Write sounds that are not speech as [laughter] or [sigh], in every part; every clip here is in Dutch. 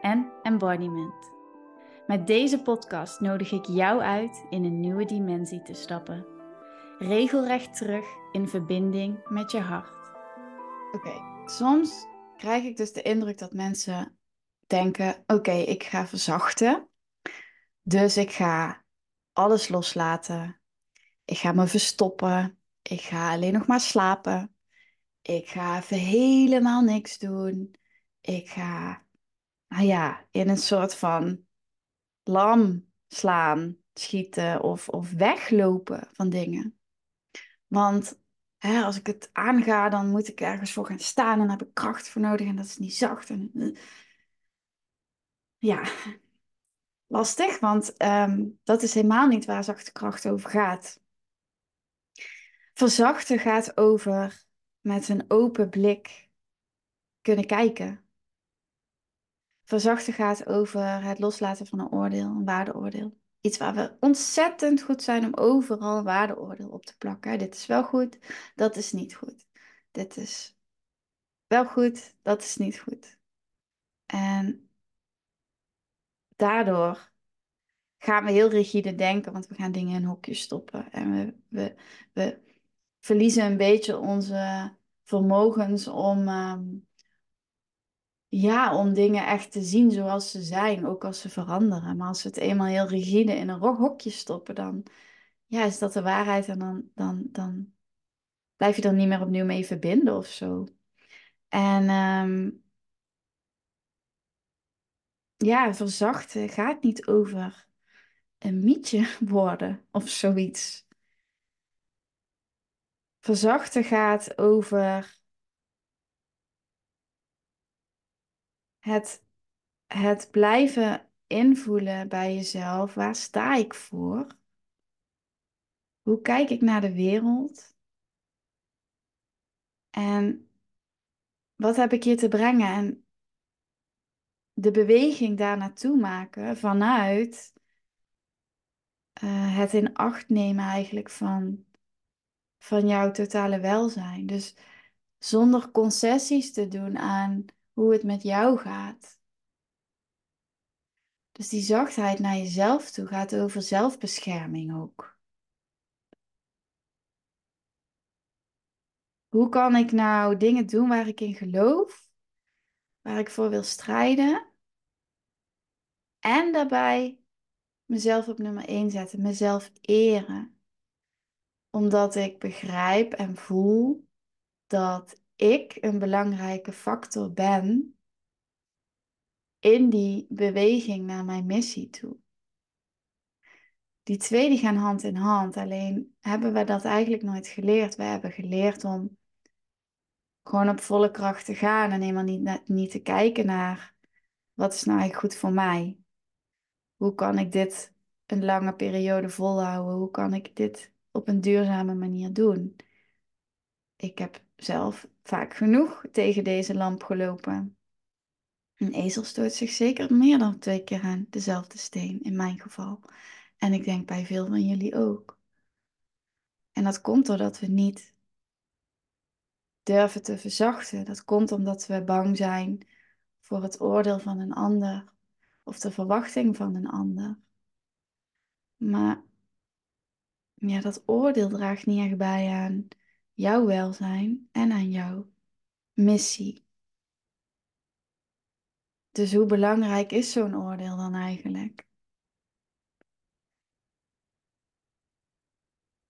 en embodiment. Met deze podcast nodig ik jou uit in een nieuwe dimensie te stappen. Regelrecht terug in verbinding met je hart. Oké, soms krijg ik dus de indruk dat mensen denken: oké, ik ga verzachten. Dus ik ga alles loslaten. Ik ga me verstoppen. Ik ga alleen nog maar slapen. Ik ga helemaal niks doen. Ik ga nou ja, in een soort van lam slaan, schieten of, of weglopen van dingen. Want hè, als ik het aanga, dan moet ik ergens voor gaan staan en heb ik kracht voor nodig en dat is niet zacht. En, eh, ja, lastig, want ehm, dat is helemaal niet waar zachte kracht over gaat. Verzachten gaat over met een open blik kunnen kijken. Verzachten gaat over het loslaten van een oordeel, een waardeoordeel. Iets waar we ontzettend goed zijn om overal waardeoordeel op te plakken. Dit is wel goed, dat is niet goed. Dit is wel goed, dat is niet goed. En daardoor gaan we heel rigide denken, want we gaan dingen in hokjes stoppen. En we, we, we verliezen een beetje onze vermogens om, ehm, ja, om dingen echt te zien zoals ze zijn, ook als ze veranderen. Maar als we het eenmaal heel rigide in een hokje stoppen, dan ja, is dat de waarheid en dan, dan, dan blijf je er niet meer opnieuw mee verbinden of zo. En um, ja, verzachten gaat niet over een mietje [laughs] worden of zoiets. Verzachten gaat over het, het blijven invoelen bij jezelf. Waar sta ik voor? Hoe kijk ik naar de wereld? En wat heb ik hier te brengen? En de beweging daar naartoe maken vanuit uh, het in acht nemen eigenlijk van, van jouw totale welzijn. Dus zonder concessies te doen aan hoe het met jou gaat. Dus die zachtheid naar jezelf toe gaat over zelfbescherming ook. Hoe kan ik nou dingen doen waar ik in geloof, waar ik voor wil strijden, en daarbij mezelf op nummer 1 zetten, mezelf eren. Omdat ik begrijp en voel dat ik een belangrijke factor ben in die beweging naar mijn missie toe. Die twee die gaan hand in hand, alleen hebben we dat eigenlijk nooit geleerd. We hebben geleerd om gewoon op volle kracht te gaan en helemaal niet, niet te kijken naar wat is nou eigenlijk goed voor mij. Hoe kan ik dit een lange periode volhouden? Hoe kan ik dit op een duurzame manier doen? Ik heb zelf vaak genoeg tegen deze lamp gelopen. Een ezel stoot zich zeker meer dan twee keer aan dezelfde steen, in mijn geval. En ik denk bij veel van jullie ook. En dat komt doordat we niet durven te verzachten. Dat komt omdat we bang zijn voor het oordeel van een ander of de verwachting van een ander. Maar ja, dat oordeel draagt niet echt bij aan jouw welzijn en aan jouw missie. Dus hoe belangrijk is zo'n oordeel dan eigenlijk?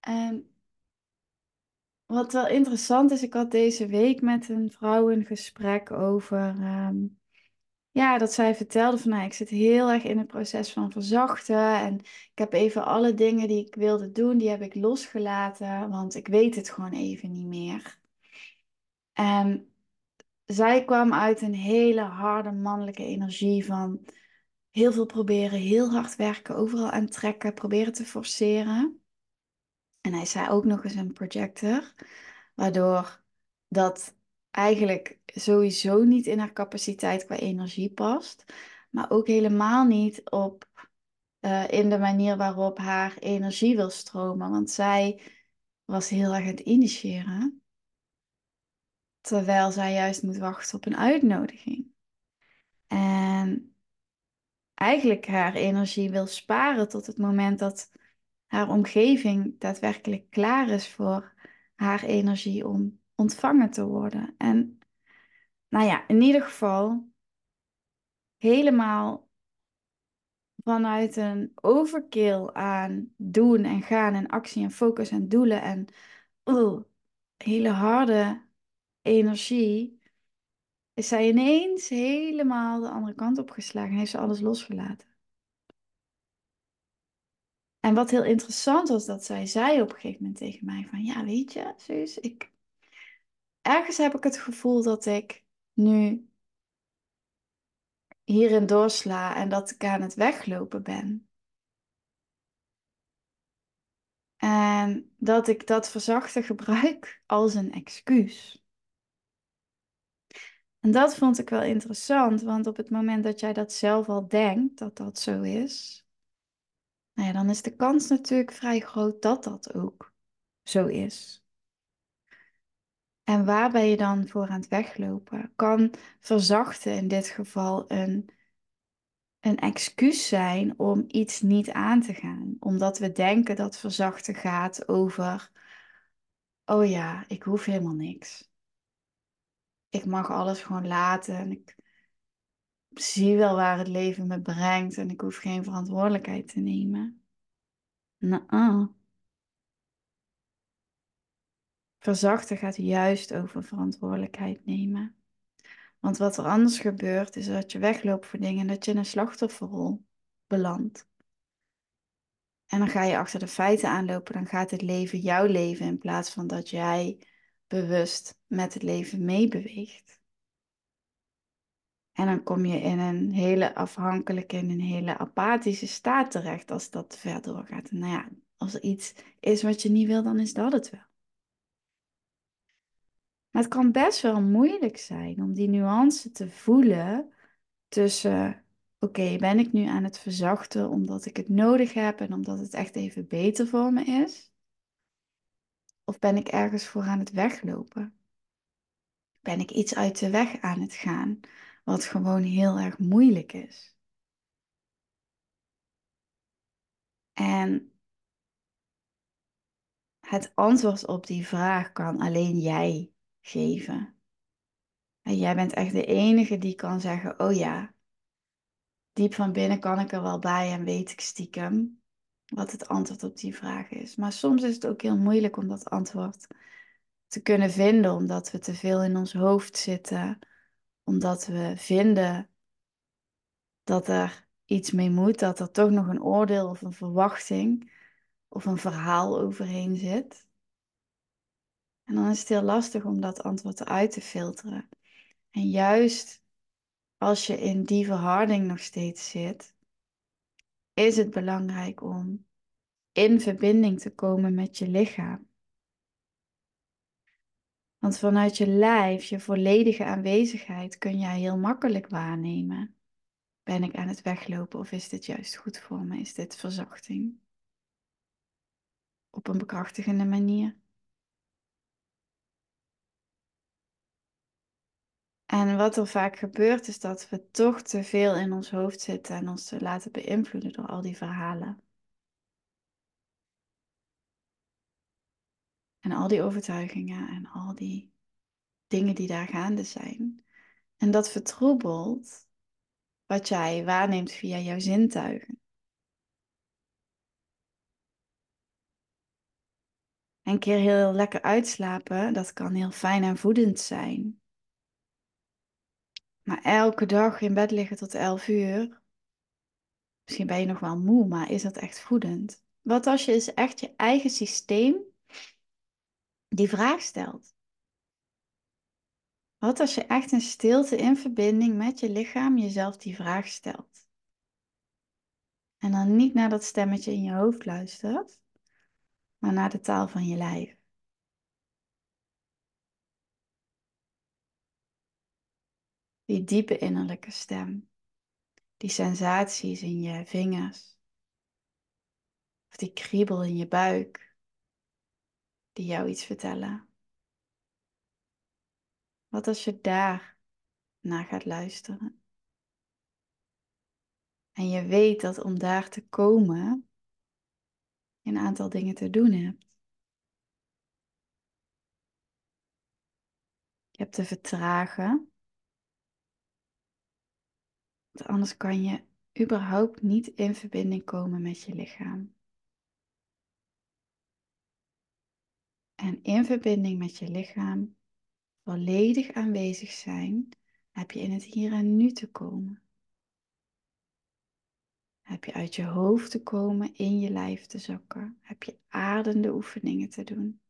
En wat wel interessant is, ik had deze week met een vrouw een gesprek over ehm, ja, dat zij vertelde van nou, ik zit heel erg in het proces van verzachten. En ik heb even alle dingen die ik wilde doen, die heb ik losgelaten, want ik weet het gewoon even niet meer. En zij kwam uit een hele harde mannelijke energie van heel veel proberen, heel hard werken, overal aan trekken, proberen te forceren. En hij zei ook nog eens een projector, waardoor dat eigenlijk sowieso niet in haar capaciteit qua energie past, maar ook helemaal niet op uh, in de manier waarop haar energie wil stromen. Want zij was heel erg aan het initiëren, terwijl zij juist moet wachten op een uitnodiging. En eigenlijk haar energie wil sparen tot het moment dat haar omgeving daadwerkelijk klaar is voor haar energie om ontvangen te worden. En nou ja, in ieder geval helemaal vanuit een overkill aan doen en gaan en actie en focus en doelen en uh, hele harde energie, is zij ineens helemaal de andere kant op geslagen en heeft ze alles losgelaten. En wat heel interessant was, dat zij zei op een gegeven moment tegen mij van, ja, weet je, Suus, ik... Ergens heb ik het gevoel dat ik nu hierin doorsla en dat ik aan het weglopen ben. En dat ik dat verzachten gebruik als een excuus. En dat vond ik wel interessant, want op het moment dat jij dat zelf al denkt, dat dat zo is, nou ja, dan is de kans natuurlijk vrij groot dat dat ook zo is. En waar ben je dan voor aan het weglopen? Kan verzachten in dit geval een, een excuus zijn om iets niet aan te gaan. Omdat we denken dat verzachten gaat over, oh ja, ik hoef helemaal niks. Ik mag alles gewoon laten en ik zie wel waar het leven me brengt en ik hoef geen verantwoordelijkheid te nemen. Nou, Verzachten gaat juist over verantwoordelijkheid nemen. Want wat er anders gebeurt, is dat je wegloopt voor dingen en dat je in een slachtofferrol belandt. En dan ga je achter de feiten aanlopen, dan gaat het leven jouw leven in plaats van dat jij bewust met het leven meebeweegt. En dan kom je in een hele afhankelijke, in een hele apathische staat terecht als dat te ver doorgaat. En nou ja, als er iets is wat je niet wil, dan is dat het wel. Het kan best wel moeilijk zijn om die nuance te voelen tussen, oké, ben ik nu aan het verzachten omdat ik het nodig heb en omdat het echt even beter voor me is? Of ben ik ergens voor aan het weglopen? Ben ik iets uit de weg aan het gaan, wat gewoon heel erg moeilijk is? En het antwoord op die vraag kan alleen jij geven. En jij bent echt de enige die kan zeggen: Oh ja, diep van binnen kan ik er wel bij en weet ik stiekem wat het antwoord op die vraag is. Maar soms is het ook heel moeilijk om dat antwoord te kunnen vinden, omdat we te veel in ons hoofd zitten, omdat we vinden dat er iets mee moet, dat er toch nog een oordeel of een verwachting of een verhaal overheen zit. En dan is het heel lastig om dat antwoord eruit te filteren. En juist als je in die verharding nog steeds zit, is het belangrijk om in verbinding te komen met je lichaam. Want vanuit je lijf, je volledige aanwezigheid, kun jij heel makkelijk waarnemen. Ben ik aan het weglopen of is dit juist goed voor me? Is dit verzachting? Op een bekrachtigende manier. En wat er vaak gebeurt is dat we toch te veel in ons hoofd zitten en ons te laten beïnvloeden door al die verhalen. En al die overtuigingen en al die dingen die daar gaande zijn. En dat vertroebelt wat jij waarneemt via jouw zintuigen. Een keer heel lekker uitslapen, dat kan heel fijn en voedend zijn. Maar elke dag in bed liggen tot 11 uur. Misschien ben je nog wel moe, maar is dat echt voedend? Wat als je eens echt je eigen systeem die vraag stelt? Wat als je echt in stilte in verbinding met je lichaam jezelf die vraag stelt? En dan niet naar dat stemmetje in je hoofd luistert, maar naar de taal van je lijf. Die diepe innerlijke stem. Die sensaties in je vingers. Of die kriebel in je buik. Die jou iets vertellen. Wat als je daar naar gaat luisteren? En je weet dat om daar te komen je een aantal dingen te doen hebt. Je hebt te vertragen. Anders kan je überhaupt niet in verbinding komen met je lichaam. En in verbinding met je lichaam volledig aanwezig zijn, heb je in het hier en nu te komen. Heb je uit je hoofd te komen, in je lijf te zakken. Heb je aardende oefeningen te doen.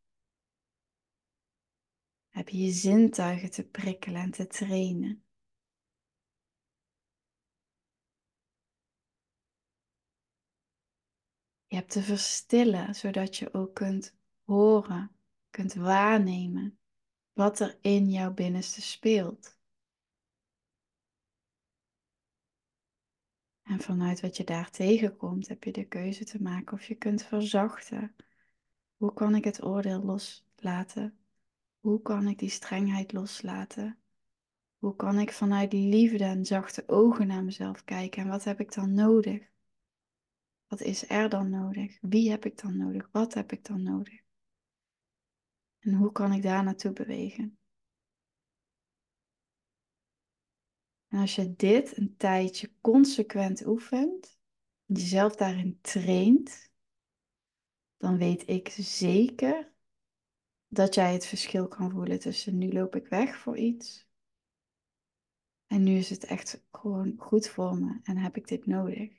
Heb je je zintuigen te prikkelen en te trainen. Je hebt te verstillen, zodat je ook kunt horen, kunt waarnemen wat er in jouw binnenste speelt. En vanuit wat je daar tegenkomt, heb je de keuze te maken of je kunt verzachten. Hoe kan ik het oordeel loslaten? Hoe kan ik die strengheid loslaten? Hoe kan ik vanuit liefde en zachte ogen naar mezelf kijken? En wat heb ik dan nodig? Wat is er dan nodig? Wie heb ik dan nodig? Wat heb ik dan nodig? En hoe kan ik daar naartoe bewegen? En als je dit een tijdje consequent oefent, jezelf daarin traint, dan weet ik zeker dat jij het verschil kan voelen tussen nu loop ik weg voor iets en nu is het echt gewoon goed voor me en heb ik dit nodig.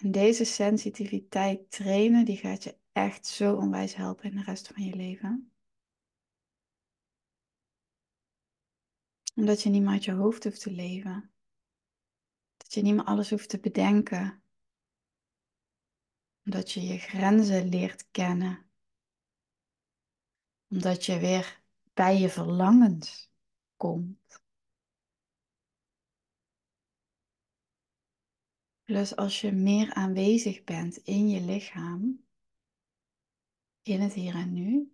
En deze sensitiviteit trainen, die gaat je echt zo onwijs helpen in de rest van je leven. Omdat je niet meer uit je hoofd hoeft te leven. Dat je niet meer alles hoeft te bedenken. Omdat je je grenzen leert kennen. Omdat je weer bij je verlangens komt. Plus als je meer aanwezig bent in je lichaam, in het hier en nu,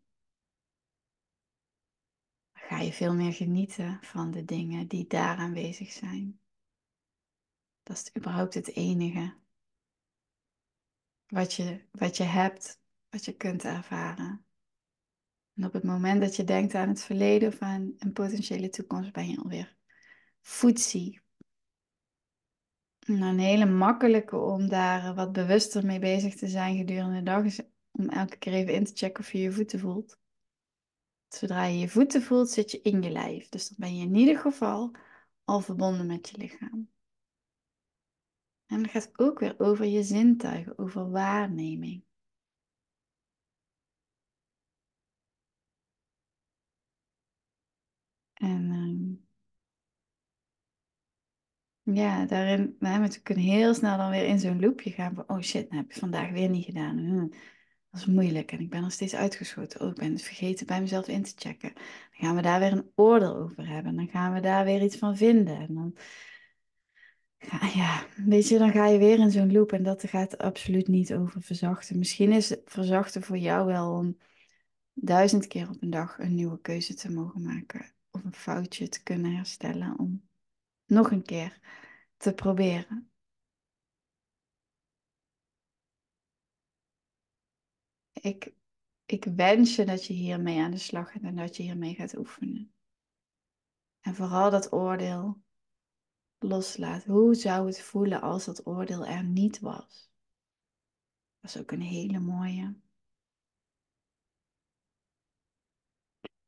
ga je veel meer genieten van de dingen die daar aanwezig zijn. Dat is überhaupt het enige wat je, wat je hebt, wat je kunt ervaren. En op het moment dat je denkt aan het verleden of aan een potentiële toekomst, ben je alweer voetzie. Nou, een hele makkelijke om daar wat bewuster mee bezig te zijn gedurende de dag is om elke keer even in te checken of je je voeten voelt. Zodra je je voeten voelt, zit je in je lijf. Dus dan ben je in ieder geval al verbonden met je lichaam. En het gaat ook weer over je zintuigen, over waarneming. En ehm, ja, daarin we kunnen heel snel dan weer in zo'n loopje gaan van, oh shit, nou heb je vandaag weer niet gedaan. Hm dat is moeilijk en ik ben nog steeds uitgeschoten. Oh, ik ben het vergeten bij mezelf in te checken. Dan gaan we daar weer een oordeel over hebben. Dan gaan we daar weer iets van vinden. En dan, ja, weet je, dan ga je weer in zo'n loop. En dat gaat absoluut niet over verzachten. Misschien is verzachten voor jou wel om duizend keer op een dag een nieuwe keuze te mogen maken. Of een foutje te kunnen herstellen. Om nog een keer te proberen. ik, ik wens je dat je hiermee aan de slag gaat en dat je hiermee gaat oefenen. En vooral dat oordeel loslaat. Hoe zou het voelen als dat oordeel er niet was? Dat is ook een hele mooie.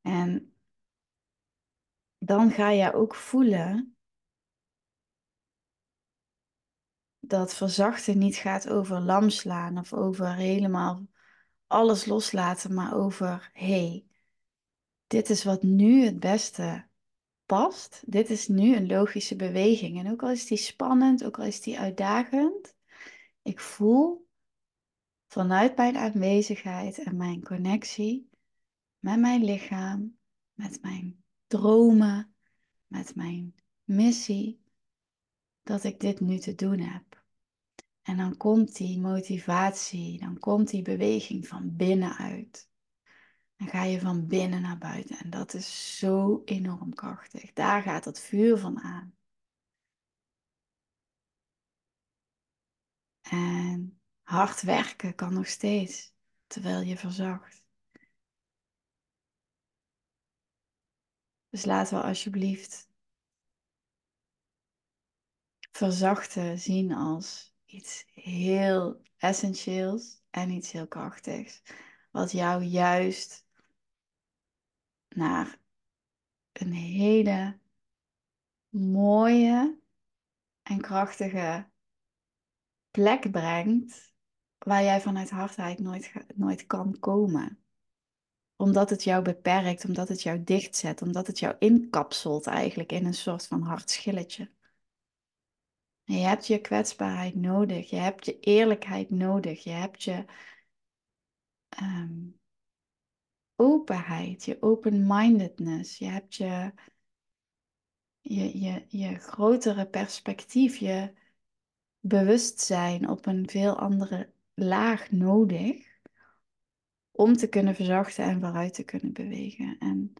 En dan ga je ook voelen dat verzachten niet gaat over lam slaan of over helemaal alles loslaten, maar over hey, dit is wat nu het beste past. Dit is nu een logische beweging. En ook al is die spannend, ook al is die uitdagend, ik voel vanuit mijn aanwezigheid en mijn connectie met mijn lichaam, met mijn dromen, met mijn missie, dat ik dit nu te doen heb. En dan komt die motivatie, dan komt die beweging van binnenuit. Dan ga je van binnen naar buiten en dat is zo enorm krachtig. Daar gaat het vuur van aan. En hard werken kan nog steeds, terwijl je verzacht. Dus laten we alsjeblieft verzachten zien als iets heel essentieels en iets heel krachtigs. Wat jou juist naar een hele mooie en krachtige plek brengt waar jij vanuit hardheid nooit, nooit kan komen. Omdat het jou beperkt, omdat het jou dichtzet, omdat het jou inkapselt eigenlijk in een soort van hard schilletje. Je hebt je kwetsbaarheid nodig, je hebt je eerlijkheid nodig, je hebt je um, openheid, je open-mindedness, je hebt je, je, je, je grotere perspectief, je bewustzijn op een veel andere laag nodig om te kunnen verzachten en vooruit te kunnen bewegen. En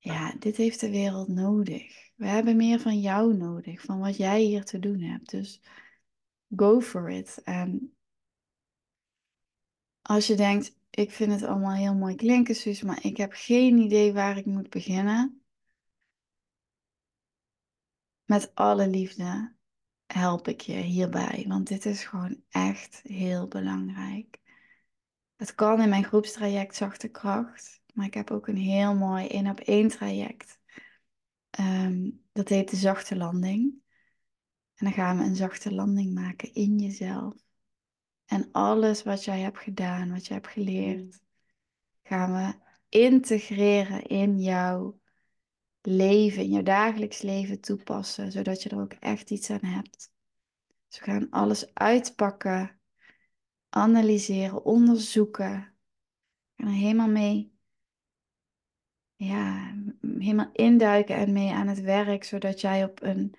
ja, dit heeft de wereld nodig. We hebben meer van jou nodig, van wat jij hier te doen hebt. Dus go for it. En als je denkt, ik vind het allemaal heel mooi klinken, Suus, maar ik heb geen idee waar ik moet beginnen. Met alle liefde help ik je hierbij, want dit is gewoon echt heel belangrijk. Het kan in mijn groepstraject Zachte Kracht, maar ik heb ook een heel mooi één op één traject. Ehm, dat heet de Zachte Landing. En dan gaan we een zachte landing maken in jezelf. En alles wat jij hebt gedaan, wat je hebt geleerd, gaan we integreren in jouw leven, in jouw dagelijks leven toepassen, zodat je er ook echt iets aan hebt. Dus we gaan alles uitpakken, analyseren, onderzoeken. Gaan er helemaal mee, ja, helemaal induiken en mee aan het werk, zodat jij op een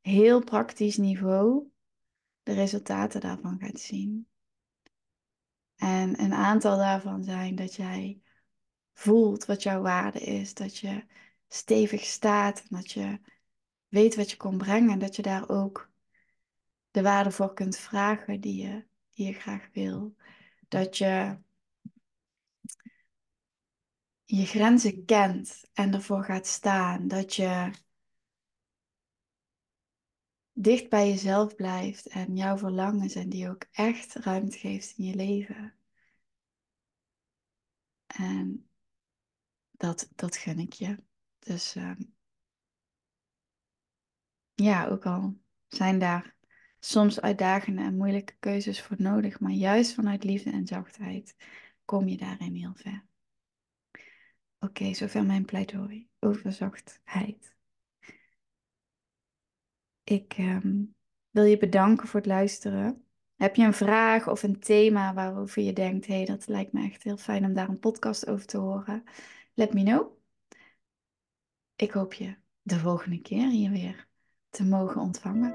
heel praktisch niveau de resultaten daarvan gaat zien. En een aantal daarvan zijn dat jij voelt wat jouw waarde is, dat je stevig staat dat je weet wat je kon brengen en dat je daar ook de waarde voor kunt vragen die je, die je graag wil. Dat je je grenzen kent en ervoor gaat staan. Dat je dicht bij jezelf blijft en jouw verlangens en die ook echt ruimte geeft in je leven. En dat, dat gun ik je. Dus ehm, ja, ook al zijn daar soms uitdagende en moeilijke keuzes voor nodig, maar juist vanuit liefde en zachtheid kom je daarin heel ver. Oké, zover mijn pleidooi over zachtheid. Ik ehm, wil je bedanken voor het luisteren. Heb je een vraag of een thema waarover je denkt, hé, hey, dat lijkt me echt heel fijn om daar een podcast over te horen? Let me know. Ik hoop je de volgende keer hier weer te mogen ontvangen.